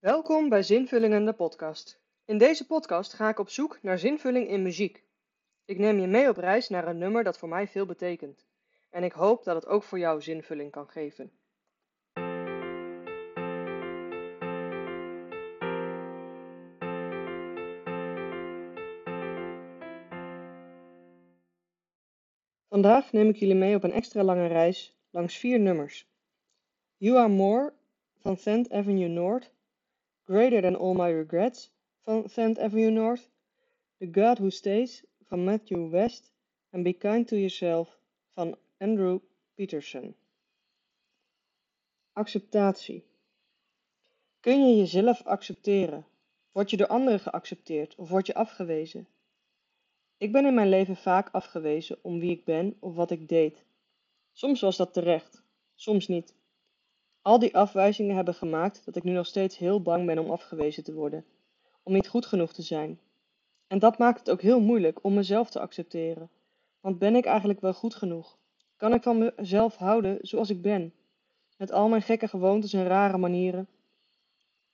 Welkom bij Zinvullingen de podcast. In deze podcast ga ik op zoek naar zinvulling in muziek. Ik neem je mee op reis naar een nummer dat voor mij veel betekent. En ik hoop dat het ook voor jou zinvulling kan geven. Vandaag neem ik jullie mee op een extra lange reis langs vier nummers. You Are More van 10th Avenue North, Greater Than All My Regrets van 10th Avenue North, The God Who Stays van Matthew West en Be Kind to Yourself van Andrew Peterson. Acceptatie. Kun je jezelf accepteren? Word je door anderen geaccepteerd of word je afgewezen? Ik ben in mijn leven vaak afgewezen om wie ik ben of wat ik deed. Soms was dat terecht, soms niet. Al die afwijzingen hebben gemaakt dat ik nu nog steeds heel bang ben om afgewezen te worden, om niet goed genoeg te zijn. En dat maakt het ook heel moeilijk om mezelf te accepteren. Want ben ik eigenlijk wel goed genoeg? Kan ik van mezelf houden zoals ik ben? Met al mijn gekke gewoontes en rare manieren?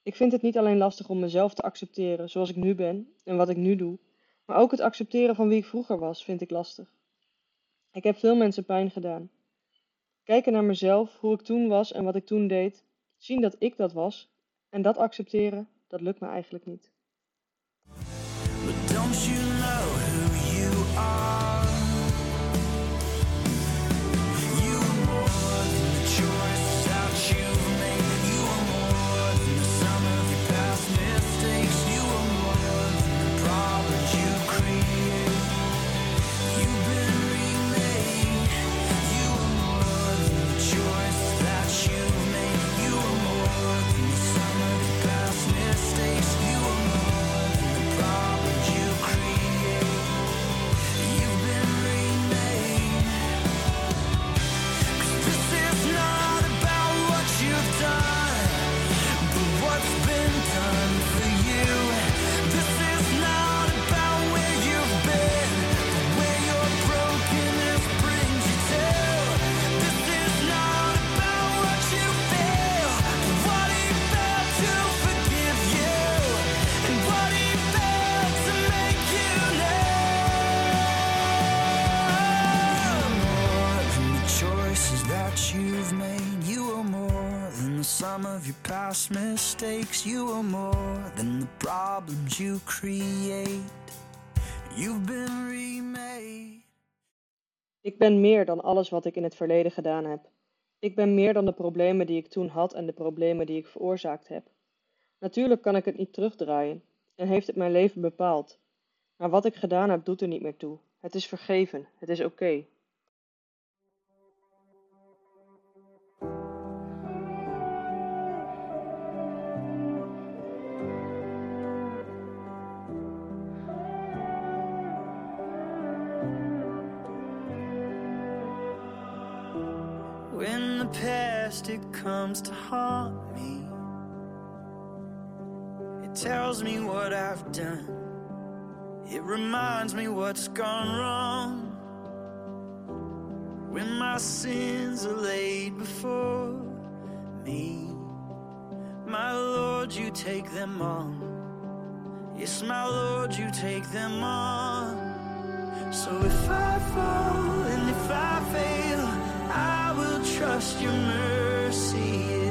Ik vind het niet alleen lastig om mezelf te accepteren zoals ik nu ben en wat ik nu doe, maar ook het accepteren van wie ik vroeger was vind ik lastig. Ik heb veel mensen pijn gedaan. Kijken naar mezelf, hoe ik toen was en wat ik toen deed, zien dat ik dat was en dat accepteren, dat lukt me eigenlijk niet. Past mistakes. You are more than the problems you create. You've been remade. Ik ben meer dan alles wat ik in het verleden gedaan heb. Ik ben meer dan de problemen die ik toen had en de problemen die ik veroorzaakt heb. Natuurlijk kan ik het niet terugdraaien en heeft het mijn leven bepaald. Maar wat ik gedaan heb doet er niet meer toe. Het is vergeven, het is oké. Past it comes to haunt me, it tells me what I've done. It reminds me what's gone wrong. When my sins are laid before me, my Lord, you take them on. Yes, my Lord, you take them on. So if I fall and if I fail, will trust your mercy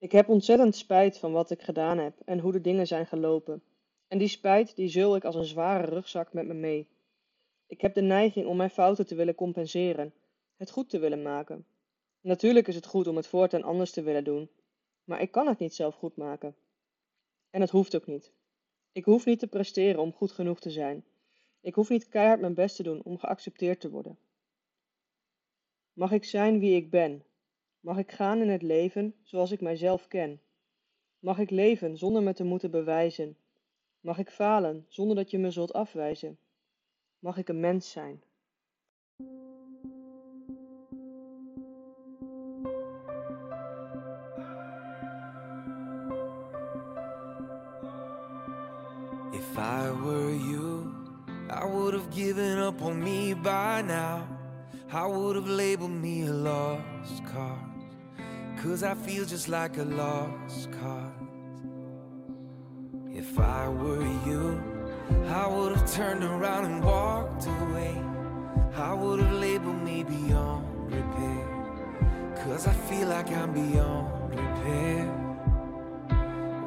Ik heb ontzettend spijt van wat ik gedaan heb en hoe de dingen zijn gelopen. En die spijt die zul ik als een zware rugzak met me mee. Ik heb de neiging om mijn fouten te willen compenseren, het goed te willen maken. Natuurlijk is het goed om het voortaan anders te willen doen, maar ik kan het niet zelf goed maken. En het hoeft ook niet. Ik hoef niet te presteren om goed genoeg te zijn. Ik hoef niet keihard mijn best te doen om geaccepteerd te worden. Mag ik zijn wie ik ben, Mag ik gaan in het leven zoals ik mijzelf ken? Mag ik leven zonder me te moeten bewijzen? Mag ik falen zonder dat je me zult afwijzen? Mag ik een mens zijn? If I were you, I would have given up on me by now. I would have labeled me a lost cause. Cause I feel just like a lost cause. If I were you, I would have turned around and walked away. I would have labeled me beyond repair. Cause I feel like I'm beyond repair.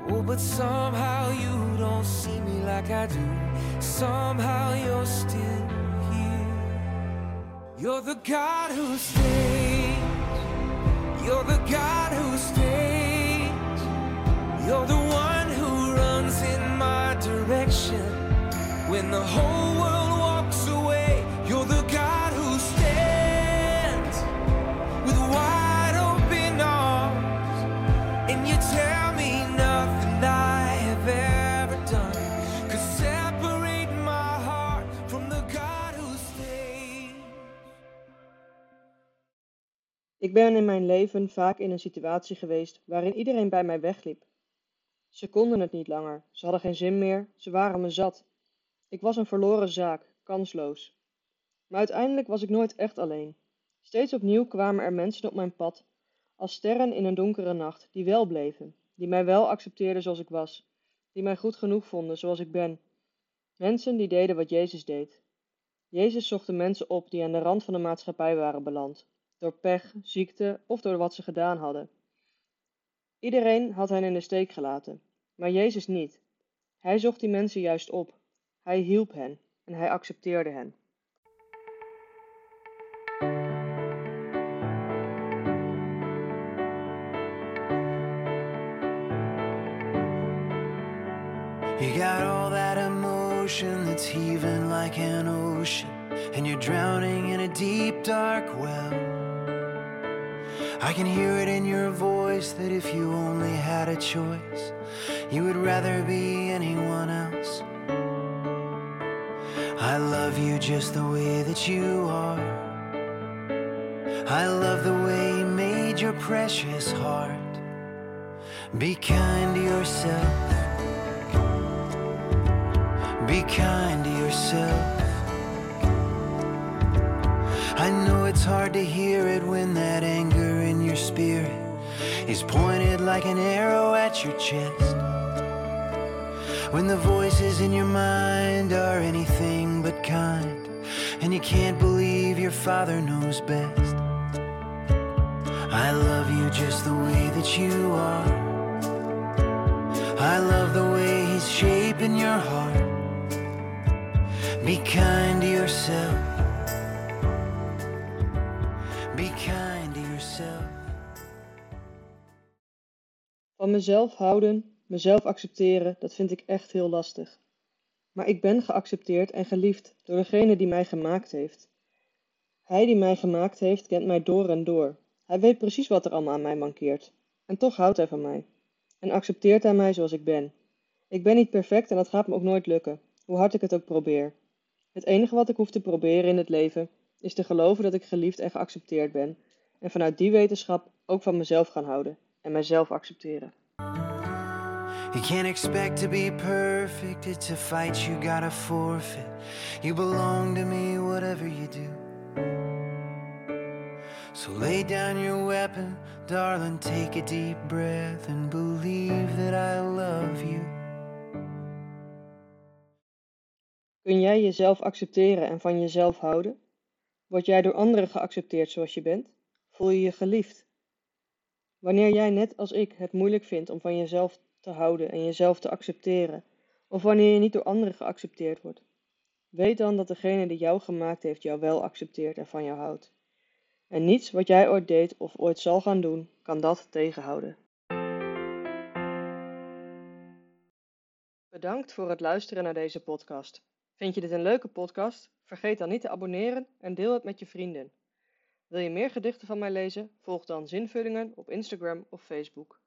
Oh, but somehow you don't see me like I do. Somehow you're still here. You're the God who stays. You're the God who stays. You're the one who runs in my direction. When the whole world walks away, you're the God who stands with wide open arms. And you tell me nothing I Ik ben in mijn leven vaak in een situatie geweest waarin iedereen bij mij wegliep. Ze konden het niet langer, ze hadden geen zin meer, ze waren me zat. Ik was een verloren zaak, kansloos. Maar uiteindelijk was ik nooit echt alleen. Steeds opnieuw kwamen er mensen op mijn pad, als sterren in een donkere nacht, die wel bleven, die mij wel accepteerden zoals ik was, die mij goed genoeg vonden zoals ik ben. Mensen die deden wat Jezus deed. Jezus zocht de mensen op die aan de rand van de maatschappij waren beland, door pech, ziekte of door wat ze gedaan hadden. Iedereen had hen in de steek gelaten, maar Jezus niet. Hij zocht die mensen juist op. Hij hielp hen en hij accepteerde hen. You got all that emotion that's heaving like an ocean, and you're drowning in a deep, dark well. I can hear it in your voice that if you only had a choice, you would rather be anyone else. I love you just the way that you are. I love the way you made your precious heart. Be kind to yourself. Be kind to yourself. I know it's hard to hear it when that is pointed like an arrow at your chest. When the voices in your mind are anything but kind, and you can't believe your father knows best. I love you just the way that you are. I love the way he's shaping your heart. Be kind to yourself. Be kind to yourself. Van mezelf houden, mezelf accepteren, dat vind ik echt heel lastig. Maar ik ben geaccepteerd en geliefd door degene die mij gemaakt heeft. Hij die mij gemaakt heeft, kent mij door en door. Hij weet precies wat er allemaal aan mij mankeert. En toch houdt hij van mij. En accepteert hij mij zoals ik ben. Ik ben niet perfect en dat gaat me ook nooit lukken, hoe hard ik het ook probeer. Het enige wat ik hoef te proberen in het leven is te geloven dat ik geliefd en geaccepteerd ben. En vanuit die wetenschap ook van mezelf gaan houden en mijzelf accepteren. You can't expect to be perfect, it's a fight you gotta forfeit. You belong to me, whatever you do. So lay down your weapon, darling, take a deep breath and believe that I love you. Kun jij jezelf accepteren en van jezelf houden? Word jij door anderen geaccepteerd zoals je bent? Voel je je geliefd? Wanneer jij net als ik het moeilijk vindt om van jezelf te houden en jezelf te accepteren, of wanneer je niet door anderen geaccepteerd wordt, weet dan dat degene die jou gemaakt heeft jou wel accepteert en van jou houdt. En niets wat jij ooit deed of ooit zal gaan doen, kan dat tegenhouden. Bedankt voor het luisteren naar deze podcast. Vind je dit een leuke podcast? Vergeet dan niet te abonneren en deel het met je vrienden. Wil je meer gedichten van mij lezen? Volg dan Zinvullingen op Instagram of Facebook.